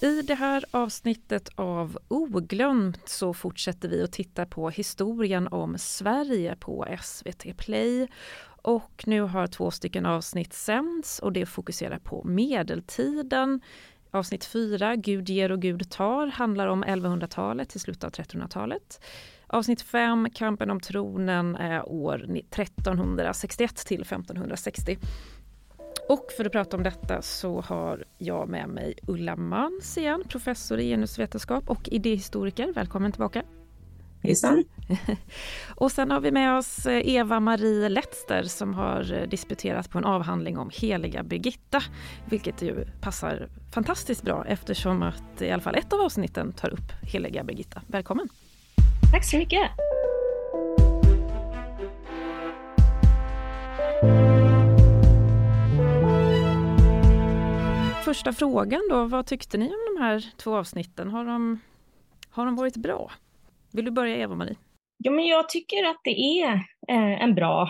I det här avsnittet av Oglömt så fortsätter vi att titta på historien om Sverige på SVT Play. Och nu har två stycken avsnitt sänds och det fokuserar på medeltiden. Avsnitt 4, Gud ger och Gud tar, handlar om 1100-talet till slutet av 1300-talet. Avsnitt 5, Kampen om tronen, är år 1361 till 1560. Och för att prata om detta så har jag med mig Ulla Mans igen, professor i genusvetenskap och idéhistoriker. Välkommen tillbaka. Hejsan. och sen har vi med oss Eva-Marie Letzter som har disputerat på en avhandling om heliga Birgitta. Vilket ju passar fantastiskt bra eftersom att i alla fall ett av avsnitten tar upp heliga Birgitta. Välkommen! Tack så mycket! Första frågan då, vad tyckte ni om de här två avsnitten? Har de, har de varit bra? Vill du börja Eva-Marie? Ja, men jag tycker att det är eh, en bra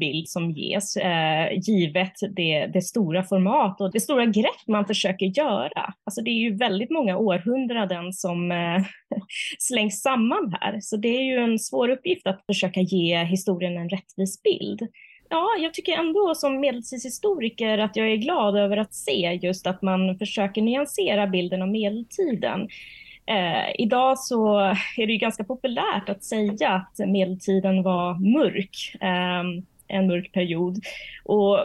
bild som ges, eh, givet det, det, stora format och det stora grepp man försöker göra. Alltså det är ju väldigt många århundraden som eh, slängs samman här, så det är ju en svår uppgift att försöka ge historien en rättvis bild. Ja, jag tycker ändå som medeltidshistoriker att jag är glad över att se just att man försöker nyansera bilden av medeltiden. Eh, idag så är det ju ganska populärt att säga att medeltiden var mörk, eh, en mörk period. Och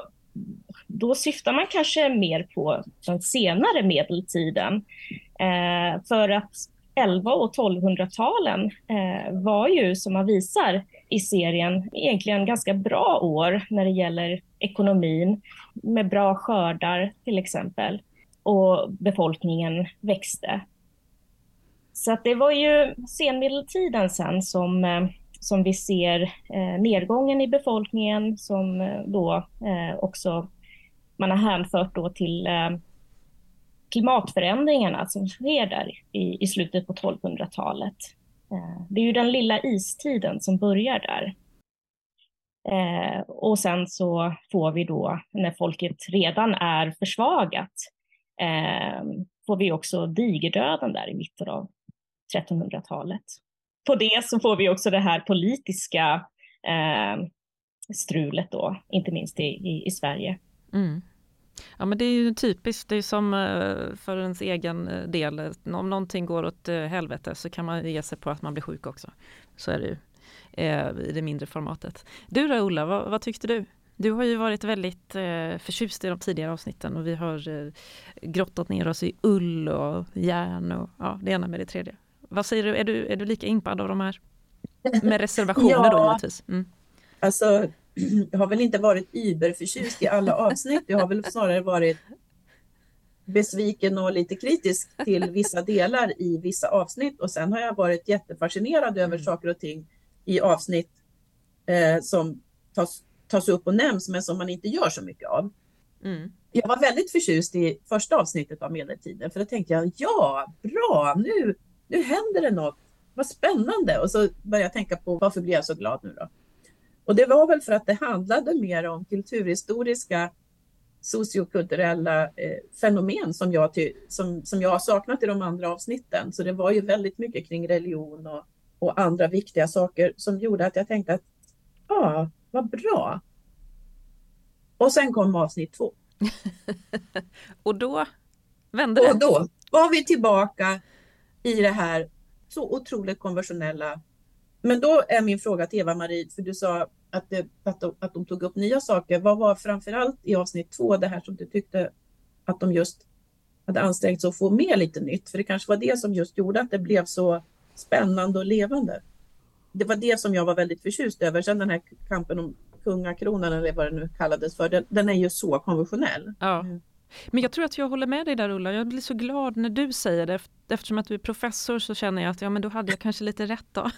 då syftar man kanske mer på den senare medeltiden. Eh, för att 11 och 1200-talen eh, var ju, som man visar i serien, egentligen ganska bra år när det gäller ekonomin, med bra skördar till exempel. Och befolkningen växte. Så att det var ju senmedeltiden sen som, eh, som vi ser eh, nedgången i befolkningen som eh, då eh, också man har hänfört då till eh, klimatförändringarna som sker där i, i slutet på 1200-talet. Eh, det är ju den lilla istiden som börjar där. Eh, och sen så får vi då, när folket redan är försvagat, eh, får vi också digerdöden där i mitten av 1300-talet. På det så får vi också det här politiska strulet då, inte minst i, i, i Sverige. Mm. Ja men det är ju typiskt, det är som eh, för ens egen eh, del. Om någonting går åt eh, helvete så kan man ge sig på att man blir sjuk också. Så är det ju i det mindre formatet. Du då Ola, vad, vad tyckte du? Du har ju varit väldigt eh, förtjust i de tidigare avsnitten och vi har eh, grottat ner oss i ull och järn och ja, det ena med det tredje. Vad säger du, är du, är du lika impad av de här? Med reservationer ja, då givetvis. Mm. Alltså, har väl inte varit überförtjust i alla avsnitt. Jag har väl snarare varit besviken och lite kritisk till vissa delar i vissa avsnitt och sen har jag varit jättefascinerad över mm. saker och ting i avsnitt eh, som tas, tas upp och nämns men som man inte gör så mycket av. Mm. Jag var väldigt förtjust i första avsnittet av medeltiden för då tänkte jag ja, bra, nu nu händer det något, vad spännande. Och så började jag tänka på varför blir jag så glad nu då? Och det var väl för att det handlade mer om kulturhistoriska sociokulturella eh, fenomen som jag, som, som jag har saknat i de andra avsnitten. Så det var ju väldigt mycket kring religion och, och andra viktiga saker som gjorde att jag tänkte att ja, ah, vad bra. Och sen kom avsnitt två. och då vände det? Och då var vi tillbaka i det här så otroligt konventionella. Men då är min fråga till Eva-Marie, för du sa att, det, att, de, att de tog upp nya saker. Vad var framförallt i avsnitt två det här som du tyckte att de just hade ansträngt sig att få med lite nytt? För det kanske var det som just gjorde att det blev så spännande och levande. Det var det som jag var väldigt förtjust över. Sen den här kampen om kungakronan eller vad det nu kallades för, den, den är ju så konventionell. Ja. Men jag tror att jag håller med dig där Ulla. Jag blir så glad när du säger det. Eftersom att du är professor så känner jag att ja, men då hade jag kanske lite rätt då.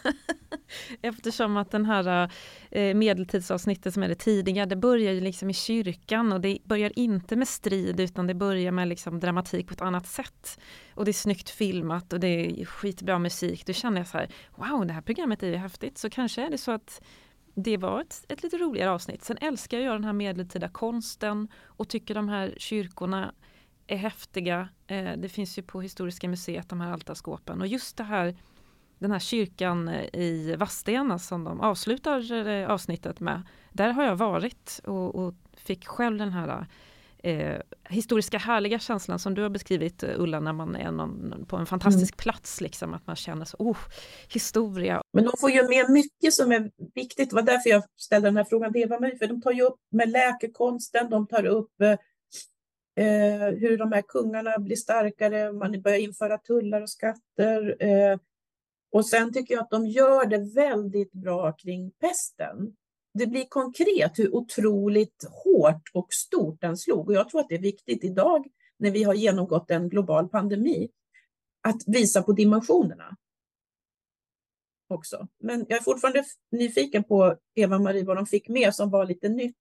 Eftersom att den här eh, medeltidsavsnittet som är det tidiga, det börjar ju liksom i kyrkan och det börjar inte med strid utan det börjar med liksom dramatik på ett annat sätt. Och det är snyggt filmat och det är skitbra musik. Då känner jag så här, wow det här programmet är ju häftigt. Så kanske är det så att det var ett, ett lite roligare avsnitt. Sen älskar jag den här medeltida konsten och tycker de här kyrkorna är häftiga. Eh, det finns ju på Historiska museet de här altarskåpen och just det här den här kyrkan eh, i Vadstena som de avslutar eh, avsnittet med. Där har jag varit och, och fick själv den här eh, historiska härliga känslan som du har beskrivit Ulla när man är någon, på en fantastisk mm. plats. Liksom, att man känner så, oh, historia. Men de får ju med mycket som är viktigt. Det var därför jag ställde den här frågan till Eva-Marie. För de tar ju upp med läkekonsten, de tar upp eh, eh, hur de här kungarna blir starkare, man börjar införa tullar och skatter. Eh, och sen tycker jag att de gör det väldigt bra kring pesten det blir konkret hur otroligt hårt och stort den slog. Och jag tror att det är viktigt idag när vi har genomgått en global pandemi att visa på dimensionerna. Också. Men jag är fortfarande nyfiken på Eva-Marie vad de fick med som var lite nytt.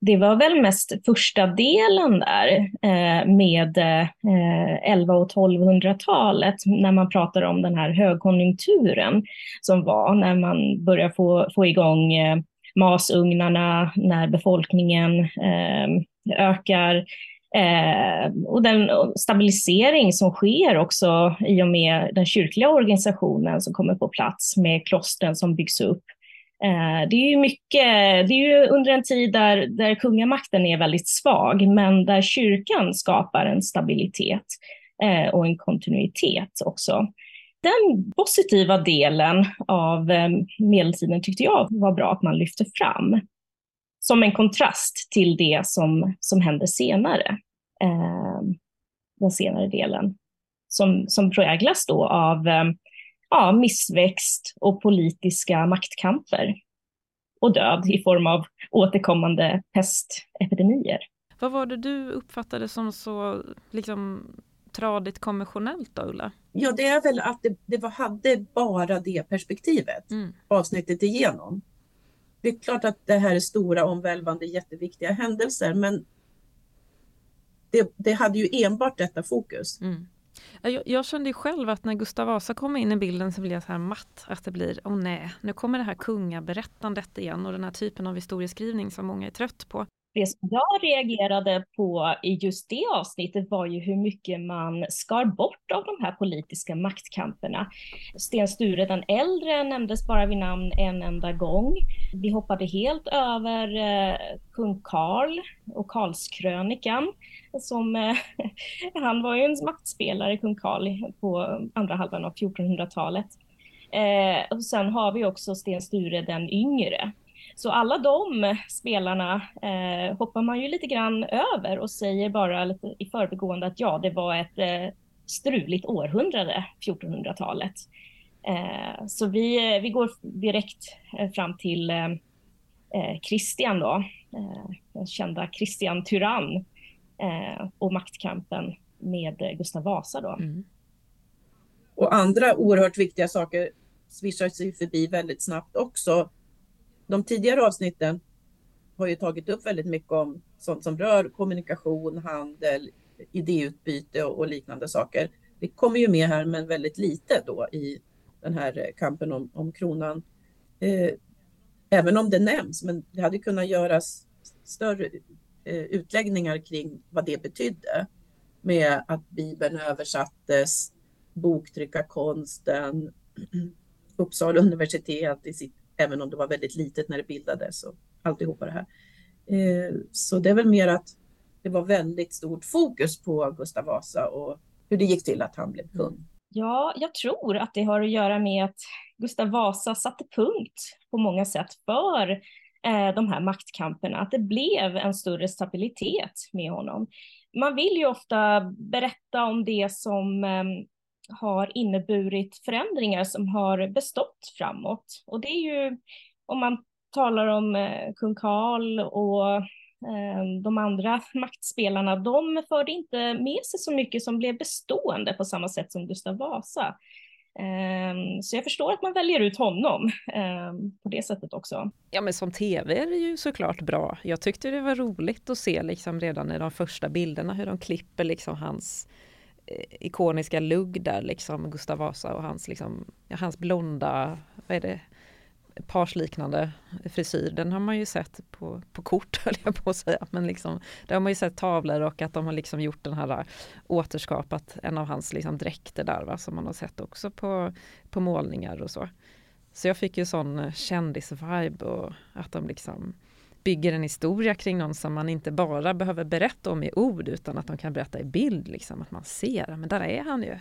Det var väl mest första delen där eh, med eh, 11 och 1200-talet när man pratar om den här högkonjunkturen som var när man började få, få igång eh, masugnarna när befolkningen eh, ökar. Eh, och den stabilisering som sker också i och med den kyrkliga organisationen som kommer på plats med klostren som byggs upp. Eh, det är ju mycket, det är ju under en tid där, där kungamakten är väldigt svag, men där kyrkan skapar en stabilitet eh, och en kontinuitet också den positiva delen av eh, medeltiden tyckte jag var bra att man lyfte fram. Som en kontrast till det som, som hände senare. Eh, den senare delen. Som, som präglas då av eh, ja, missväxt och politiska maktkamper. Och död i form av återkommande pestepidemier. Vad var det du uppfattade som så liksom, tradigt konventionellt då, Ulla? Ja, det är väl att det, det var, hade bara det perspektivet mm. avsnittet igenom. Det är klart att det här är stora, omvälvande, jätteviktiga händelser, men det, det hade ju enbart detta fokus. Mm. Jag, jag, kände ju själv att när Gustav Vasa kom in i bilden så blev jag så här matt. Att det blir, åh oh nej, nu kommer det här kungaberättandet igen och den här typen av historieskrivning som många är trött på det som jag reagerade på i just det avsnittet var ju hur mycket man skar bort av de här politiska maktkamperna. Sten Sture den äldre nämndes bara vid namn en enda gång. Vi hoppade helt över eh, kung Karl och Karlskrönikan. Som, eh, han var ju en maktspelare, kung Karl, på andra halvan av 1400-talet. Eh, och sen har vi också Sten Sture den yngre så alla de spelarna eh, hoppar man ju lite grann över och säger bara lite i förbigående att ja, det var ett eh, struligt århundrade, 1400-talet. Eh, så vi, vi går direkt eh, fram till eh, eh, Christian då, den kända Christian Tyrann och maktkampen med Gustav Vasa då. Mm. Och andra oerhört viktiga saker svischar sig förbi väldigt snabbt också de tidigare avsnitten har ju tagit upp väldigt mycket om sånt som rör kommunikation, handel, idéutbyte och, och liknande saker. Det kommer ju med här, men väldigt lite då i den här eh, kampen om, om kronan. Eh, även om det nämns, men det hade kunnat göras större eh, utläggningar kring vad det betydde med att Bibeln översattes, boktryckarkonsten, Uppsala universitet i sitt även om det var väldigt litet när det bildades och alltihopa det här. Eh, så det är väl mer att det var väldigt stort fokus på Gustav Vasa och hur det gick till att han blev kung. Ja, jag tror att det har att göra med att Gustav Vasa satte punkt på många sätt för eh, de här maktkamperna, att det blev en större stabilitet med honom. Man vill ju ofta berätta om det som eh, har inneburit förändringar som har bestått framåt. Och det är ju om man talar om eh, kung Karl och eh, de andra maktspelarna, de förde inte med sig så mycket som blev bestående på samma sätt som Gustav Vasa. Ehm, så jag förstår att man väljer ut honom ehm, på det sättet också. Ja men som tv är det ju såklart bra. Jag tyckte det var roligt att se liksom redan i de första bilderna hur de klipper liksom hans ikoniska lugg där liksom Gustav Vasa och hans, liksom, ja, hans blonda, vad är det, parsliknande frisyr, den har man ju sett på, på kort höll jag på att säga. Men liksom, där har man ju sett tavlor och att de har liksom gjort den här återskapat en av hans liksom dräkter där va, som man har sett också på, på målningar och så. Så jag fick ju sån kändisvibe och att de liksom bygger en historia kring någon som man inte bara behöver berätta om i ord utan att de kan berätta i bild, liksom, att man ser, men där är han ju.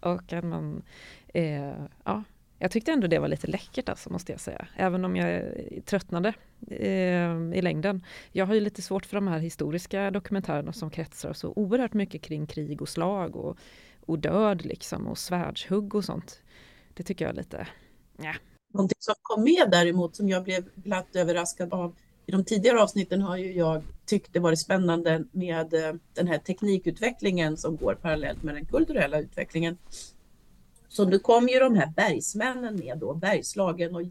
Och att man, eh, ja, jag tyckte ändå det var lite läckert alltså, måste jag säga. Även om jag tröttnade eh, i längden. Jag har ju lite svårt för de här historiska dokumentärerna som kretsar så oerhört mycket kring krig och slag och, och död liksom och svärdshugg och sånt. Det tycker jag är lite, ja. Någonting som kom med däremot som jag blev glatt överraskad av i de tidigare avsnitten har ju jag tyckt det varit spännande med eh, den här teknikutvecklingen som går parallellt med den kulturella utvecklingen. Så nu kom ju de här bergsmännen med då, Bergslagen och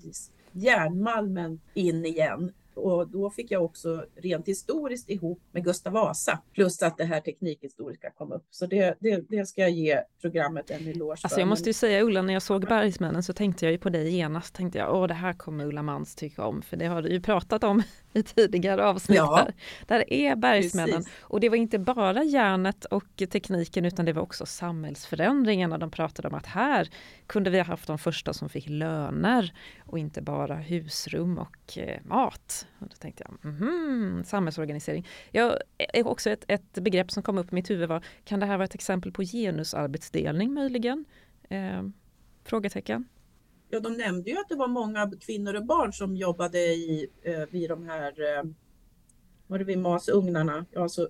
järnmalmen in igen. Och då fick jag också rent historiskt ihop med Gustav Vasa, plus att det här teknikhistoriska kom upp. Så det, det, det ska jag ge programmet en eloge. Alltså jag måste ju säga Ulla, när jag såg Bergsmännen så tänkte jag ju på dig genast, tänkte jag, åh det här kommer Ulla Mans tycka om, för det har du ju pratat om i tidigare avsnitt. Ja, där. där är bergsmännen. Precis. Och det var inte bara järnet och tekniken utan det var också samhällsförändringarna. De pratade om att här kunde vi ha haft de första som fick löner och inte bara husrum och eh, mat. Och då tänkte jag, mm, samhällsorganisering. Jag, eh, också ett, ett begrepp som kom upp i mitt huvud var, kan det här vara ett exempel på genusarbetsdelning möjligen? Eh, frågetecken. Ja, de nämnde ju att det var många kvinnor och barn som jobbade i, eh, vid de här, eh, var det vid masugnarna? Jag har så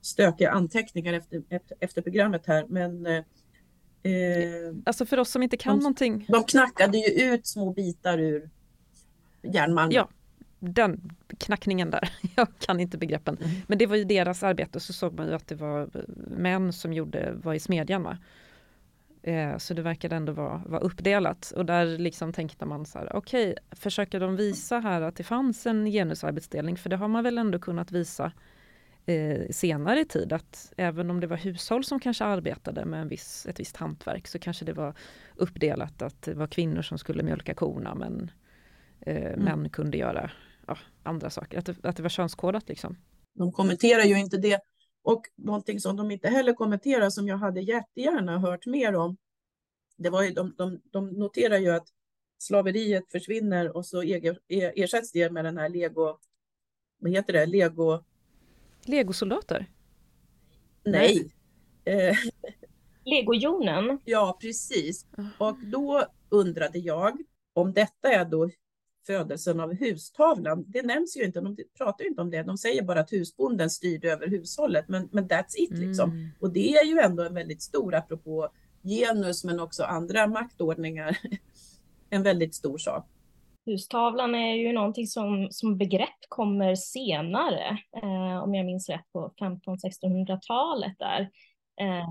stökiga anteckningar efter, efter, efter programmet här, men eh, eh Alltså för oss som inte kan de, någonting. De knackade ju ut små bitar ur järnmalmen. Ja, den knackningen där. Jag kan inte begreppen. Mm. Men det var ju deras arbete. Så såg man ju att det var män som gjorde, var i smedjan. Va? Eh, så det verkade ändå vara, vara uppdelat och där liksom tänkte man så här, okej, okay, försöker de visa här att det fanns en genusarbetsdelning? För det har man väl ändå kunnat visa eh, senare i tid att även om det var hushåll som kanske arbetade med en viss, ett visst hantverk så kanske det var uppdelat att det var kvinnor som skulle mjölka korna men eh, mm. män kunde göra ja, andra saker. Att det, att det var könskodat liksom. De kommenterar ju inte det och någonting som de inte heller kommenterar som jag hade jättegärna hört mer om. Det var ju, de, de, de noterar ju att slaveriet försvinner och så ersätts det med den här lego, vad heter det, lego... Legosoldater? Nej. Eh, Legojonen? Ja, precis. Och då undrade jag om detta är då födelsen av hustavlan. Det nämns ju inte, de pratar ju inte om det. De säger bara att husbonden styrde över hushållet, men, men that's it liksom. Mm. Och det är ju ändå en väldigt stor, apropå genus, men också andra maktordningar, en väldigt stor sak. Hustavlan är ju någonting som, som begrepp kommer senare, eh, om jag minns rätt, på 1500-1600-talet där. Eh,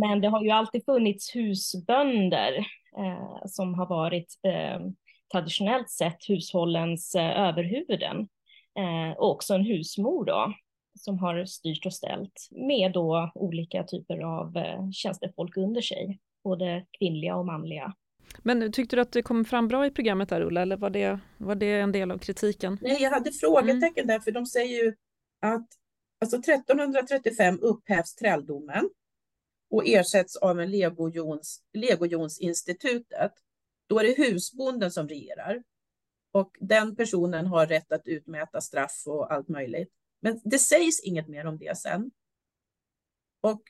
men det har ju alltid funnits husbönder eh, som har varit eh, traditionellt sett hushållens eh, överhuvuden eh, och också en husmor då som har styrt och ställt med då olika typer av eh, tjänstefolk under sig, både kvinnliga och manliga. Men tyckte du att det kom fram bra i programmet där Ulla, eller var det, var det en del av kritiken? Nej, jag hade frågetecken mm. där, för de säger ju att alltså 1335 upphävs träldomen och ersätts av en legojons, legojonsinstitutet då är det husbonden som regerar. Och den personen har rätt att utmäta straff och allt möjligt. Men det sägs inget mer om det sen. Och,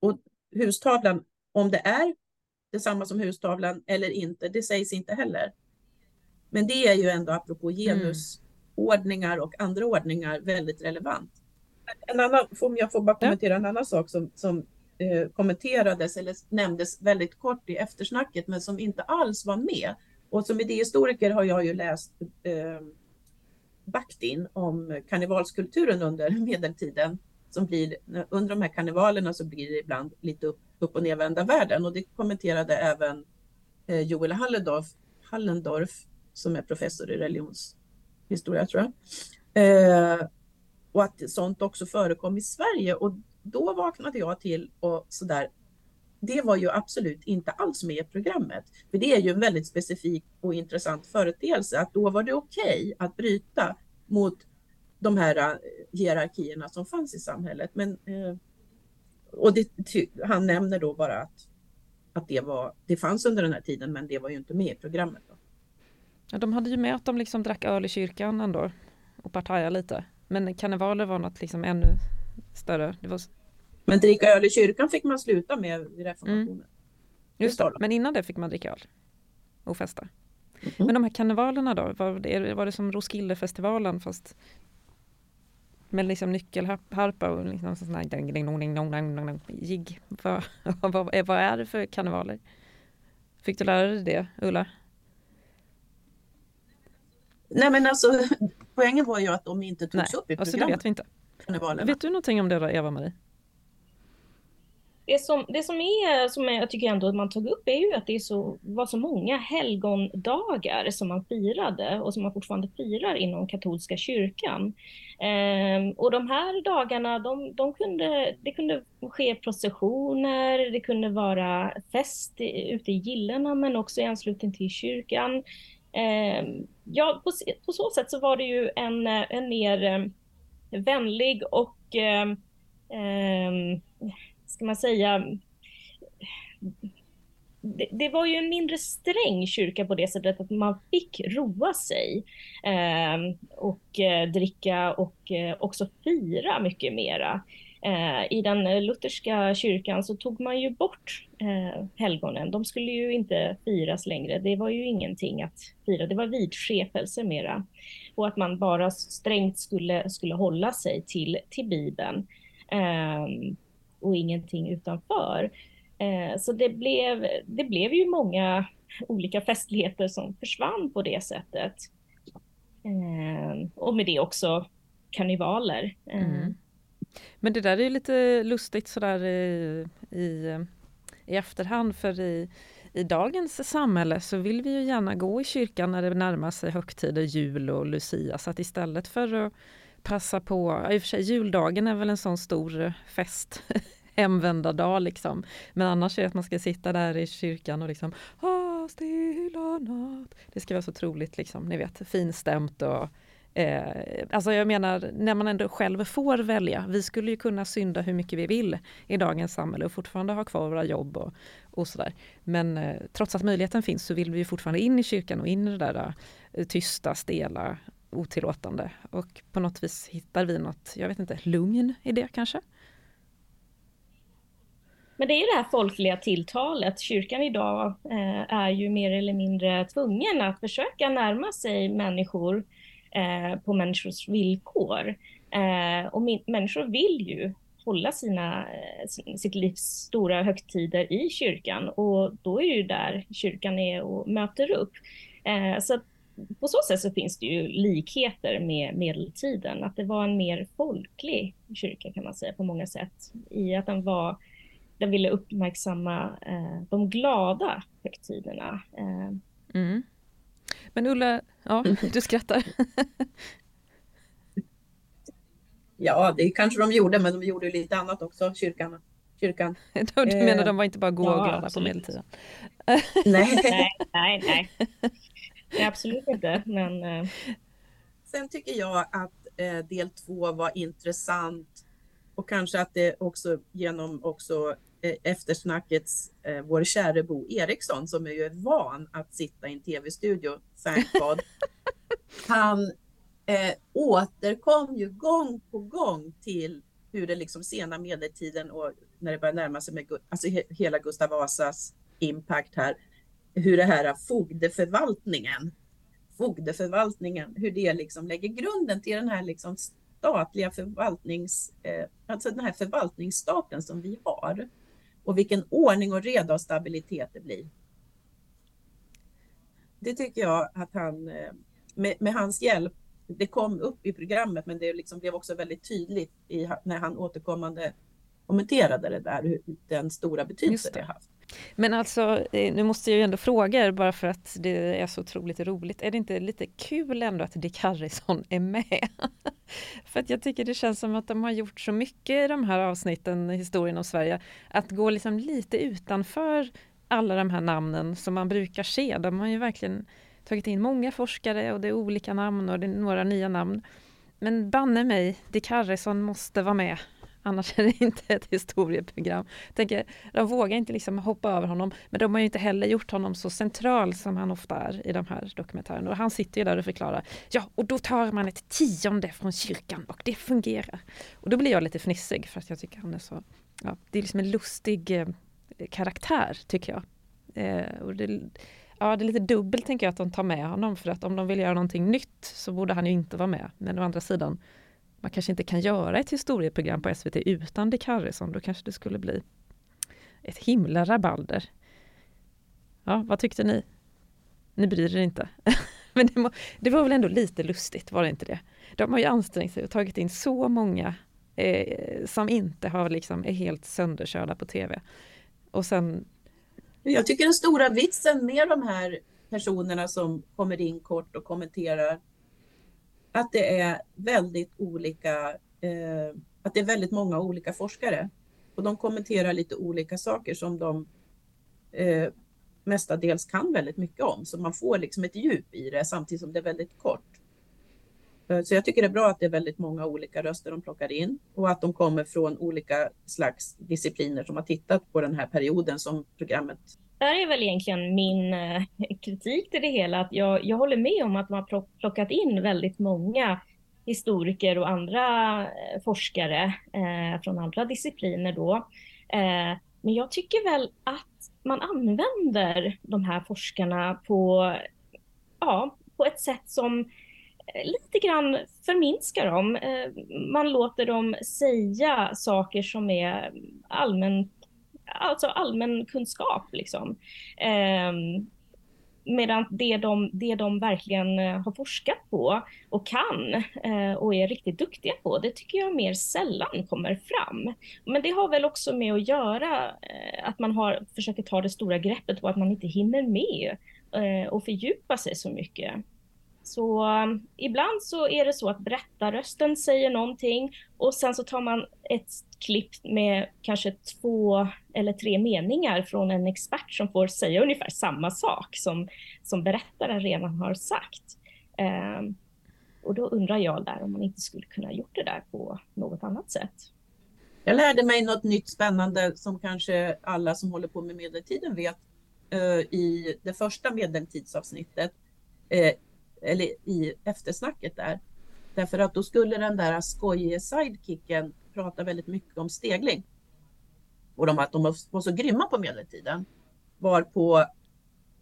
och hustavlan, om det är detsamma som hustavlan eller inte, det sägs inte heller. Men det är ju ändå apropå mm. genusordningar och andra ordningar väldigt relevant. En annan, om jag får bara kommentera en annan sak som, som eh, kommenterades eller nämndes väldigt kort i eftersnacket men som inte alls var med. Och som idéhistoriker har jag ju läst eh, Bakhtin om karnevalskulturen under medeltiden. Som blir, under de här karnevalerna så blir det ibland lite upp, upp och nervända världen och det kommenterade även eh, Joel Hallendorf, Hallendorf som är professor i religionshistoria tror jag. Eh, och att sånt också förekom i Sverige och då vaknade jag till och sådär, det var ju absolut inte alls med i programmet. För det är ju en väldigt specifik och intressant företeelse att då var det okej okay att bryta mot de här eh, hierarkierna som fanns i samhället. Men, eh, och det, han nämner då bara att, att det, var, det fanns under den här tiden men det var ju inte med i programmet. Då. Ja, de hade ju med att de liksom drack öl i kyrkan ändå och partajade lite. Men karnevaler var något liksom ännu större. Det var... Men dricka öl i kyrkan fick man sluta med vid reformationen. Mm. Just det, men innan det fick man dricka öl och festa. Mm. Men de här karnevalerna då, var det, var det som Roskildefestivalen fast med liksom nyckelharpa och liksom sån här jigg. Vad, vad, vad är det för karnevaler? Fick du lära dig det, Ulla? Nej men alltså poängen var ju att de inte togs Nej, upp i programmet. Alltså, det vet vi inte. Vet du någonting om det då, Eva-Marie? Det som, det som är, som jag tycker ändå att man tog upp är ju att det är så, var så många helgondagar som man firade och som man fortfarande firar inom katolska kyrkan. Ehm, och de här dagarna, de, de kunde, det kunde ske processioner, det kunde vara fest ute i gillena men också i anslutning till kyrkan. Ehm, ja, på, på, så sätt så var det ju en, en mer vänlig och eh, eh, ska man säga, det, det, var ju en mindre sträng kyrka på det sättet att man fick roa sig eh, och eh, dricka och eh, också fira mycket mera. Eh, I den lutherska kyrkan så tog man ju bort eh, helgonen. De skulle ju inte firas längre. Det var ju ingenting att fira. Det var vidskepelse mera på att man bara strängt skulle, skulle hålla sig till, till Bibeln. Eh, och ingenting utanför. Eh, så det blev, det blev ju många olika festligheter som försvann på det sättet. Eh, och med det också karnevaler. Eh, mm. Men det där är lite lustigt sådär i, i, i efterhand för i, i dagens samhälle så vill vi ju gärna gå i kyrkan när det närmar sig högtider, jul och Lucia. Så att istället för att passa på, i och för sig juldagen är väl en sån stor fest hemvända dag liksom. Men annars är det att man ska sitta där i kyrkan och liksom stilla natt. Det ska vara så otroligt liksom, ni vet, finstämt och Eh, alltså jag menar, när man ändå själv får välja. Vi skulle ju kunna synda hur mycket vi vill i dagens samhälle och fortfarande ha kvar våra jobb och, och sådär. Men eh, trots att möjligheten finns så vill vi fortfarande in i kyrkan och in i det där eh, tysta, stela, otillåtande. Och på något vis hittar vi något, jag vet inte, lugn i det kanske? Men det är ju det här folkliga tilltalet. Kyrkan idag eh, är ju mer eller mindre tvungen att försöka närma sig människor eh, på människors villkor. Eh, och människor vill ju hålla sina, eh, sitt livs stora högtider i kyrkan och då är det ju där kyrkan är och möter upp. Eh, så på så sätt så finns det ju likheter med medeltiden, att det var en mer folklig kyrka kan man säga på många sätt, i att den var den ville uppmärksamma eh, de glada högtiderna. Eh. Mm. Men Ulla, ja, du skrattar. ja, det kanske de gjorde, men de gjorde lite annat också, kyrkan. kyrkan. du menar eh, de var inte bara goa och glada på medeltiden? nej. nej, nej, nej. Absolut inte, men... Eh. Sen tycker jag att eh, del två var intressant och kanske att det också genom också eftersnackets eh, vår käre Bo Eriksson som är ju van att sitta i en tv-studio, thank God. Han eh, återkom ju gång på gång till hur det liksom sena medeltiden och när det börjar närma sig med alltså he hela Gustav Vasas impact här, hur det här fogdeförvaltningen, fogdeförvaltningen, hur det liksom lägger grunden till den här liksom statliga förvaltnings, eh, alltså den här förvaltningsstaten som vi har och vilken ordning och reda och stabilitet det blir. Det tycker jag att han, eh, med, med hans hjälp, det kom upp i programmet men det liksom blev också väldigt tydligt i, när han återkommande kommenterade det där, hur, den stora betydelse det. det haft. Men alltså, eh, nu måste jag ju ändå fråga er bara för att det är så otroligt roligt. Är det inte lite kul ändå att Dick Harrison är med? För att jag tycker det känns som att de har gjort så mycket i de här avsnitten, historien om Sverige, att gå liksom lite utanför alla de här namnen som man brukar se. De har ju verkligen tagit in många forskare och det är olika namn och det är några nya namn. Men banne mig, Dick Harrison måste vara med. Annars är det inte ett historieprogram. tänker, de vågar inte liksom hoppa över honom, men de har inte heller gjort honom så central som han ofta är i de här dokumentärerna. Och han sitter ju där och förklarar, ja, och då tar man ett tionde från kyrkan och det fungerar. Och då blir jag lite fnissig för att jag tycker han är så, ja, det är liksom en lustig eh, karaktär tycker jag. Eh, och det, ja, det är lite dubbelt tänker jag att de tar med honom för att om de vill göra någonting nytt så borde han ju inte vara med. Men å andra sidan, man kanske inte kan göra ett historieprogram på SVT utan Dick Harrison. Då kanske det skulle bli ett himla rabalder. Ja, vad tyckte ni? Ni bryr er inte. Men det, må, det, var väl ändå lite lustigt, var det inte det? De har ju ansträngt sig och tagit in så många eh, som inte har liksom, är helt sönderkörda på tv. Och sen... Jag tycker den stora vitsen med de här personerna som kommer in kort och kommenterar att det är väldigt olika, eh, att det är väldigt många olika forskare. Och de kommenterar lite olika saker som de eh, mestadels kan väldigt mycket om, så man får liksom ett djup i det samtidigt som det är väldigt kort. Eh, så jag tycker det är bra att det är väldigt många olika röster de plockar in. Och att de kommer från olika slags discipliner som har tittat på den här perioden som programmet där är väl egentligen min eh, kritik till det hela, att jag, jag håller med om att man har plockat in väldigt många historiker och andra eh, forskare eh, från andra discipliner då. Eh, men jag tycker väl att man använder de här forskarna på, ja, på ett sätt som eh, lite grann förminskar dem. Man låter dem säga saker som är allmänt alltså allmän kunskap. Liksom. Eh, medan det de, det de verkligen eh, har forskat på och kan eh, och är riktigt duktiga på, det tycker jag mer sällan kommer fram. Men det har väl också med att göra eh, att man har, försöker ta det stora greppet och att man inte hinner med eh, och fördjupa sig så mycket. Så um, ibland så är det så att berättarrösten säger någonting och sen så tar man ett klipp med kanske två eller tre meningar från en expert som får säga ungefär samma sak som, som berättaren redan har sagt. Um, och då undrar jag där om man inte skulle kunna gjort det där på något annat sätt. Jag lärde mig något nytt spännande som kanske alla som håller på med medeltiden vet uh, i det första medeltidsavsnittet. Uh, eller i eftersnacket där. Därför att då skulle den där skojige sidekicken prata väldigt mycket om stegling. Och de, att de var så grymma på medeltiden. Var på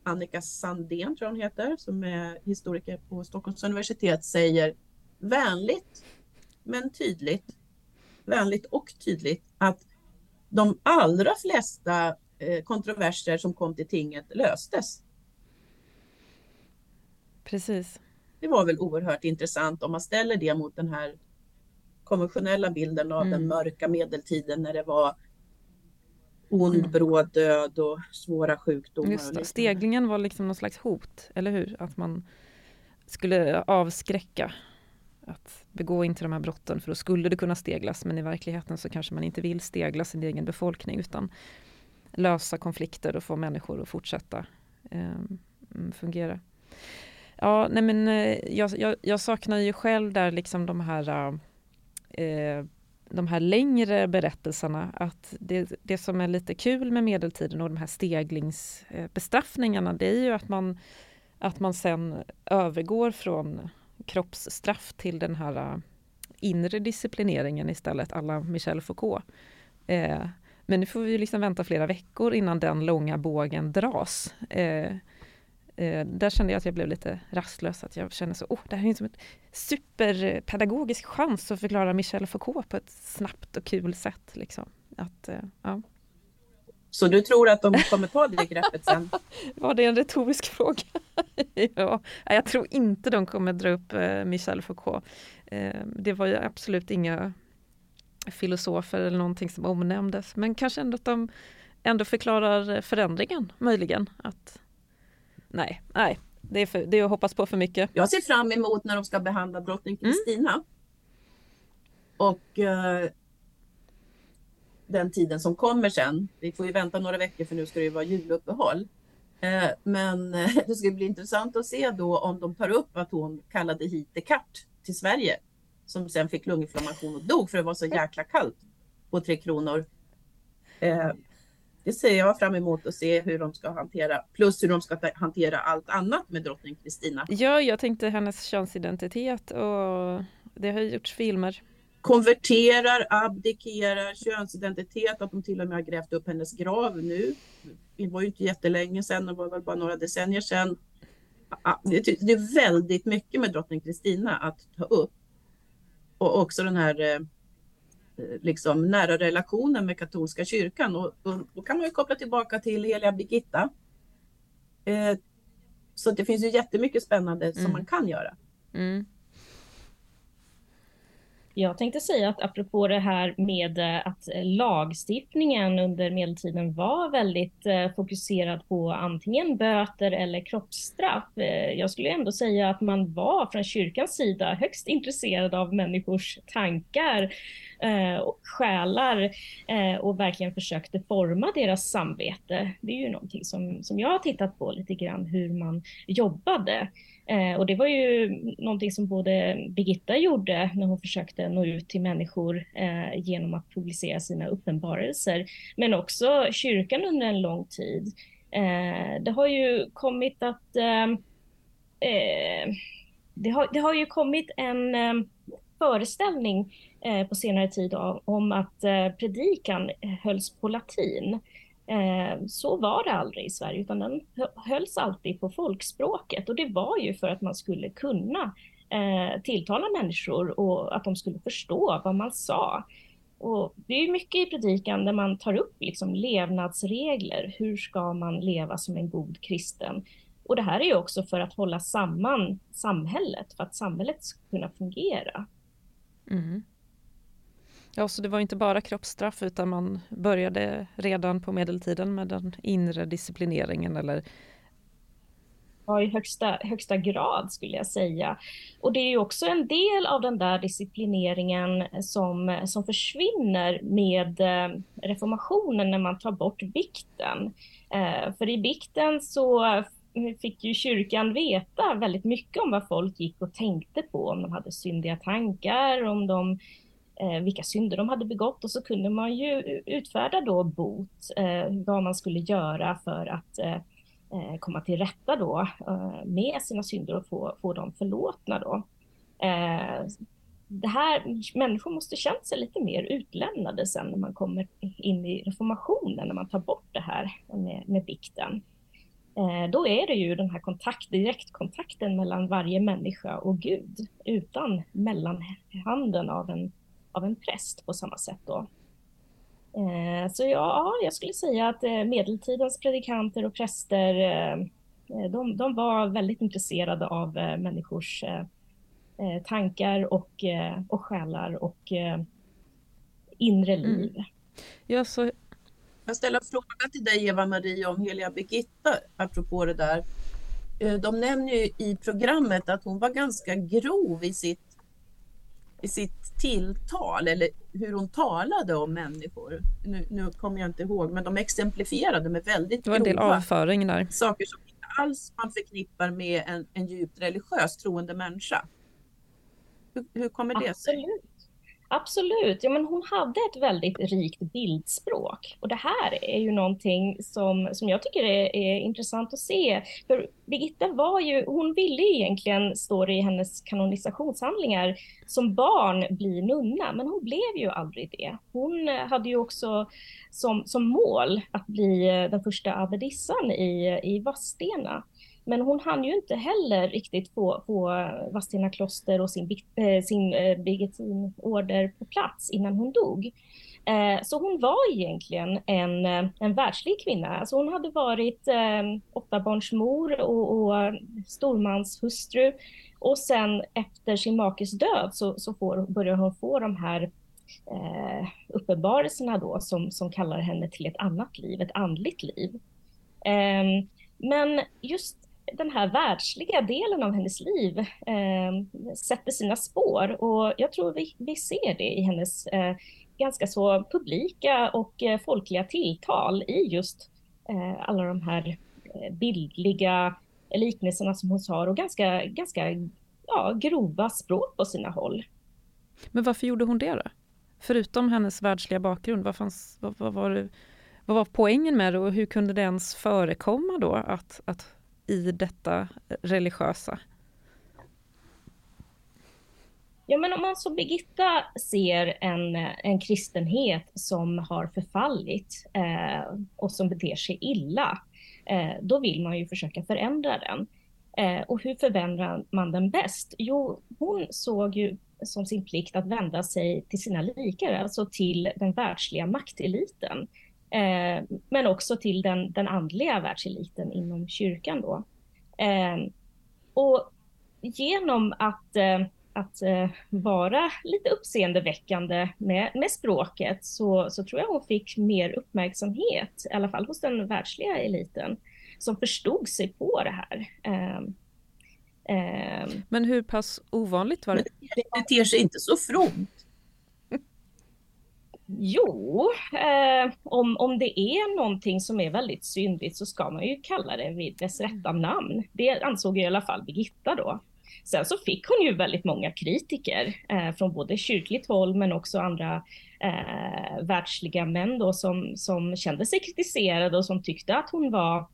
Annika Sandén, tror jag hon heter, som är historiker på Stockholms universitet, säger vänligt men tydligt, vänligt och tydligt att de allra flesta eh, kontroverser som kom till tinget löstes Precis. Det var väl oerhört intressant om man ställer det mot den här konventionella bilden av mm. den mörka medeltiden när det var ond, mm. bråd död och svåra sjukdomar. Just det. Steglingen var liksom någon slags hot, eller hur? Att man skulle avskräcka att begå inte de här brotten för då skulle det kunna steglas men i verkligheten så kanske man inte vill stegla sin egen befolkning utan lösa konflikter och få människor att fortsätta eh, fungera. Ja, nej men eh, jag, jag, jag, saknar ju själv där liksom de här eh, eh, de här längre berättelserna, att det, det som är lite kul med medeltiden och de här steglingsbestraffningarna, det är ju att man, att man sen övergår från kroppsstraff till den här eh, inre disciplineringen istället, alla Michel Foucault. Eh, men nu får vi liksom vänta flera veckor innan den långa bågen dras. Eh, Eh, där kände jag att jag blev lite rastlös, att jag kände så, oh, det här är som ett superpedagogisk chans att förklara Michel Foucault på ett snabbt och kul sätt. Liksom. Att, eh, ja. Så du tror att de kommer ta det greppet sen? Var det en retorisk fråga? ja, jag tror inte de kommer dra upp eh, Michel Foucault. Eh, det var ju absolut inga filosofer eller någonting som omnämndes, men kanske ändå att de ändå förklarar förändringen möjligen. Att nej, nej. Det är, för, det är att hoppas på för mycket. Jag ser fram emot när de ska behandla drottning mm. Kristina. Och eh, den tiden som kommer sen. Vi får ju vänta några veckor för nu ska det ju vara juluppehåll. Eh, men eh, det ska bli intressant att se då om de tar upp att hon kallade hit Descartes till Sverige som sen fick lunginflammation och dog för det var så jäkla kallt på Tre Kronor. Det ser jag fram emot att se hur de ska hantera, plus hur de ska hantera allt annat med drottning Kristina. Ja, jag tänkte hennes könsidentitet och det har gjorts filmer. Konverterar, abdikerar, könsidentitet, att de till och med har grävt upp hennes grav nu. Det var ju inte jättelänge sedan, det var väl bara några decennier sedan. Det är väldigt mycket med drottning Kristina att ta upp. Och också den här eh, liksom nära relationen med katolska kyrkan. Och, och då kan man ju koppla tillbaka till heliga Birgitta. Eh, så det finns ju jättemycket spännande mm. som man kan göra. Mm. Jag tänkte säga att apropå det här med eh, att eh, lagstiftningen under medeltiden var väldigt eh, fokuserad på antingen böter eller kroppsstraff. Jag skulle ändå säga att man var från kyrkans sida högst intresserad av människors tankar och själar och verkligen försökte forma deras samvete. Det är ju någonting som, som jag har tittat på lite grann, hur man jobbade. Eh, och det var ju någonting som både Birgitta gjorde när hon försökte nå ut till människor eh, genom att publicera sina uppenbarelser, men också kyrkan under en lång tid. Eh, det har ju kommit att eh, eh det, har, det har ju kommit en eh, föreställning eh, på senare tid om att eh, predikan hölls på latin. Eh, så var det aldrig i Sverige, utan den hölls alltid på folkspråket och det var ju för att man skulle kunna eh, tilltala människor och att de skulle förstå vad man sa. Och det är mycket i predikan där man tar upp liksom levnadsregler. Hur ska man leva som en god kristen? Och det här är ju också för att hålla samman samhället, för att samhället ska kunna fungera. Mm. Ja, så det var inte bara kroppsstraff utan man började redan på medeltiden med den inre disciplineringen eller Ja, i högsta, högsta grad skulle jag säga. Och det är ju också en del av den där disciplineringen som, som försvinner med eh, reformationen när man tar bort bikten. Eh, för i bikten så fick ju kyrkan veta väldigt mycket om vad folk gick och tänkte på, om de hade syndiga tankar, om de eh, Eh, vilka synder de hade begått och så kunde man ju utfärda då bot, eh, vad man skulle göra för att eh, eh komma till rätta då eh, med sina synder och få, få dem förlåtna då. Eh, det här, människor måste känna sig lite mer utlämnade sen när man kommer in i reformationen, när man tar bort det här med, med bikten. Eh, då är det ju den här kontakt, direktkontakten mellan varje människa och Gud utan mellanhanden av en av en präst på samma sätt då. Eh, så ja, jag skulle säga att eh, medeltidens predikanter och präster, eh, de, de var väldigt intresserade av människors tankar och, och själar och inre mm. liv. Mm. Ja, så... Jag ställer en fråga till dig Eva-Marie om heliga Birgitta, apropå det där. De nämner ju i programmet att hon var ganska grov i sitt i sitt tilltal eller hur hon talade om människor. Nu, nu kommer jag inte ihåg, men de exemplifierade med väldigt Det var en del avföring där. Saker som inte alls man förknippar med en, en djupt religiös troende människa. Hur, hur kommer det sig? Absolut. Ja, men hon hade ett väldigt rikt bildspråk. Och det här är ju någonting som, som jag tycker är, är intressant att se. För Birgitta var ju, hon ville egentligen, står det i hennes kanonisationshandlingar, som barn bli nunna, men hon blev ju aldrig det. Hon eh, hade ju också som, som mål att bli eh, den första abbedissan i, i Vadstena. Men hon hann ju inte heller riktigt få, få Vadstena kloster och sin, äh, sin eh, äh, Birgittinorder på plats innan hon dog. Eh, så hon var egentligen en, eh, en världslig kvinna. Alltså hon hade varit äh, åttabarnsmor och, och stormanshustru. Och sen efter sin makes död så, så får, börjar hon få de här eh, uppenbarelserna då som, som kallar henne till ett annat liv, ett andligt liv. Eh, men just den här världsliga delen av hennes liv eh, sätter sina spår och jag tror vi, vi ser det i hennes eh, ganska så publika och eh, folkliga tilltal i just eh, alla de här eh, bildliga liknelserna som hon har och ganska, ganska ja, grova språk på sina håll. Men varför gjorde hon det då? Förutom hennes världsliga bakgrund, vad, fanns, vad, vad, var, vad var poängen med det och hur kunde det ens förekomma då att, att i detta religiösa? Ja, men om man som Birgitta ser en, en kristenhet som har förfallit eh, och som beter sig illa, eh, då vill man ju försöka förändra den. Eh, och hur förändrar man den bäst? Jo, hon såg ju som sin plikt att vända sig till sina likar, alltså till den världsliga makteliten. Eh, men också till den, den andliga världseliten inom kyrkan då. Eh, och genom att, eh, att eh, vara lite uppseendeväckande med, med språket så, så tror jag hon fick mer uppmärksamhet, i alla fall hos den världsliga eliten, som förstod sig på det här. Eh, eh, men hur pass ovanligt var det? Det ter sig inte så fromt. Jo, eh, om, om det är någonting som är väldigt syndigt så ska man ju kalla det vid dess rätta namn. Det ansåg i alla fall Birgitta då. Sen så fick hon ju väldigt många kritiker eh, från både kyrkligt håll men också andra eh, världsliga män då som, som kände sig kritiserade och som tyckte att hon var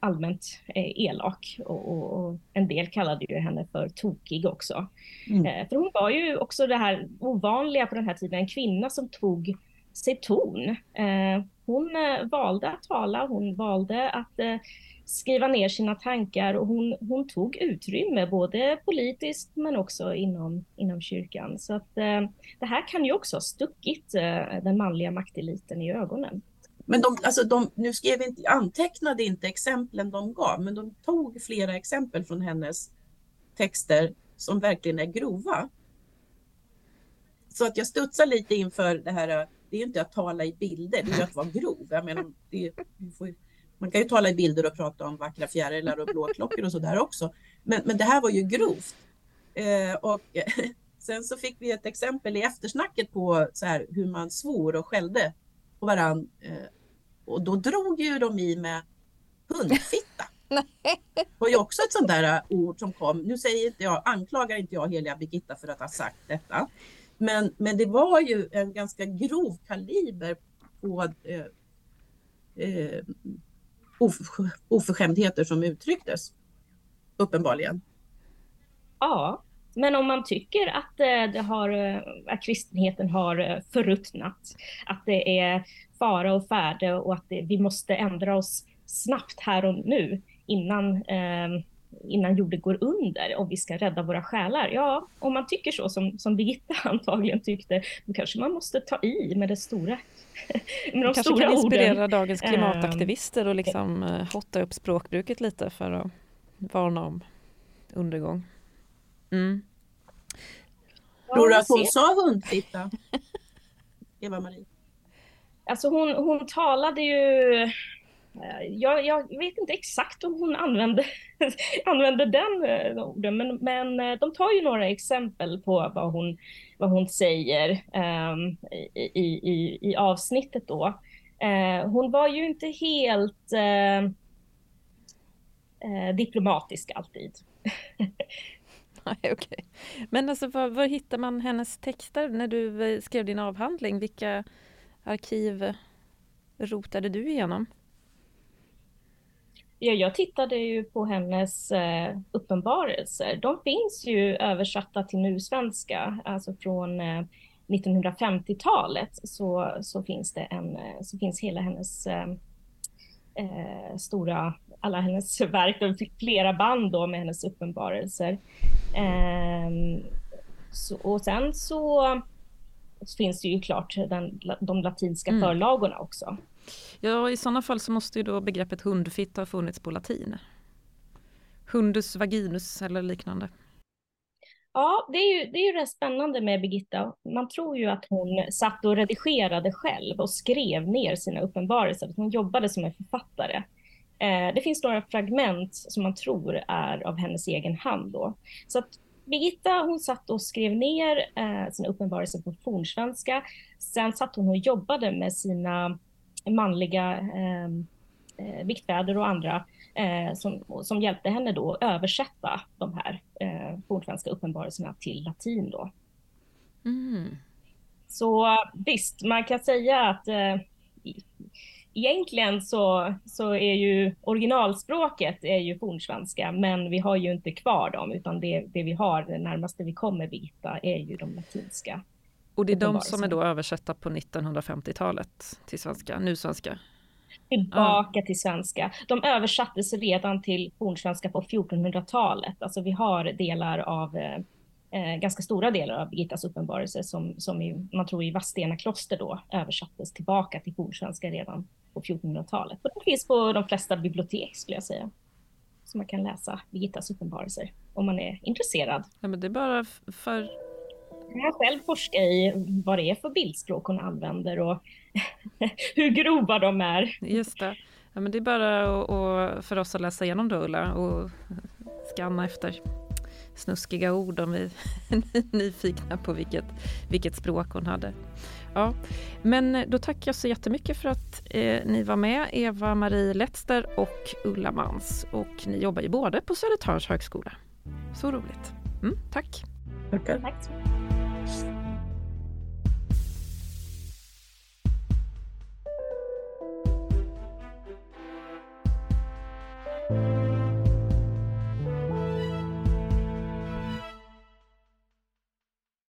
allmänt eh, elak och, och, en del kallade ju henne för tokig också. Mm. Eh, för hon var ju också det här ovanliga på den här tiden, en kvinna som tog sig ton. Eh, hon eh, valde att tala, hon valde att eh, skriva ner sina tankar och hon, hon tog utrymme både politiskt men också inom, inom kyrkan. Så att eh, det här kan ju också ha stuckit den manliga makteliten i ögonen. Men de, alltså de, nu skrev inte, antecknade inte exemplen de gav, men de tog flera exempel från hennes texter som verkligen är grova. Så att jag studsar lite inför det här, det är ju inte att tala i bilder, det är ju att vara grov. Jag menar, det, man kan ju tala i bilder och prata om vackra fjärilar och blåklockor och sådär också. Men, men det här var ju grovt. Eh, och sen så fick vi ett exempel i eftersnacket på så här, hur man svor och skällde på varann. Eh, och då drog ju de i med hundfitta. Det var ju också ett sånt där eh, ord som kom. Nu säger inte jag, anklagar inte jag heliga Birgitta för att ha sagt detta. Men, men det var ju en ganska grov kaliber på eh, eh, oförskämdheter som uttrycktes. Uppenbarligen. Ja, men om man tycker att, eh, det har, eh, att kristenheten har eh, förruttnat, att det är fara och färde och att det, vi måste ändra oss snabbt här och nu innan, eh, innan jorden går under och vi ska rädda våra själar. Ja, om man tycker så som, som Birgitta antagligen tyckte, då kanske man måste ta i med det stora med de kanske kan inspirera orden. dagens klimataktivister och liksom hotta upp språkbruket lite för att varna om undergång. Mm. Tror du att hon sa hundfitta? Eva-Marie? Alltså hon, hon talade ju... Eh, jag, jag, vet inte exakt om hon använde, använde den eh, orden, men, men eh, de tar ju några exempel på vad hon, vad hon säger um, i, i, i avsnittet då. Uh, hon var ju inte helt uh, uh, diplomatisk alltid. Nej, okay. Men alltså, var, var hittar man hennes texter när du eh, skrev din avhandling? Vilka arkiv rotade du igenom? Ja, jag tittade ju på hennes eh, uppenbarelser. De finns ju översatta till nusvenska, alltså från eh, 1950-talet så, så, finns det en, eh, så finns hela hennes eh, eh stora, alla hennes verk, och flera band då med hennes uppenbarelser. Eh, så, och sen så, så, finns det ju klart den, de latinska mm. förlagorna också. Ja, i sådana fall så måste ju då begreppet hundfitta ha funnits på latin. Hundus vaginus eller liknande. Ja, det är, ju, det är ju rätt spännande med Birgitta. Man tror ju att hon satt och redigerade själv och skrev ner sina uppenbarelser. Hon jobbade som en författare. Eh, det finns några fragment som man tror är av hennes egen hand då. Så att Birgitta hon satt och skrev ner eh, sina uppenbarelser på fornsvenska. Sen satt hon och jobbade med sina manliga eh, eh, viktfäder och andra eh, som, som hjälpte henne då att översätta de här eh, fornsvenska uppenbarelserna till latin. Då. Mm. Så visst, man kan säga att eh, egentligen så, så är ju originalspråket är ju fornsvenska, men vi har ju inte kvar dem, utan det, det vi har, det närmaste vi kommer vita, är ju de latinska. Och det är de som är då översatta på 1950-talet till svenska, nu svenska? Tillbaka ja. till svenska. De översattes redan till fornsvenska på 1400-talet. Alltså vi har delar av eh, ganska stora delar av Birgittas uppenbarelse som, som i, man tror i Vadstena kloster då översattes tillbaka till fornsvenska redan på 1400-talet. Och det finns på de flesta bibliotek skulle jag säga. Så man kan läsa Birgittas uppenbarelser om man är intresserad. Ja, men det är bara för... Jag har själv forskat i vad det är för bildspråk hon använder och hur grova de är. Just det. Ja, men det är bara och, och för oss att läsa igenom då Ulla och skanna efter snuskiga ord om vi är nyfikna på vilket, vilket språk hon hade. Ja, men då tackar jag så jättemycket för att eh, ni var med, Eva-Marie Letzter och Ulla Mans. Och ni jobbar ju båda på Södertörns högskola. Så roligt. Mm, tack. Tackar. Tack.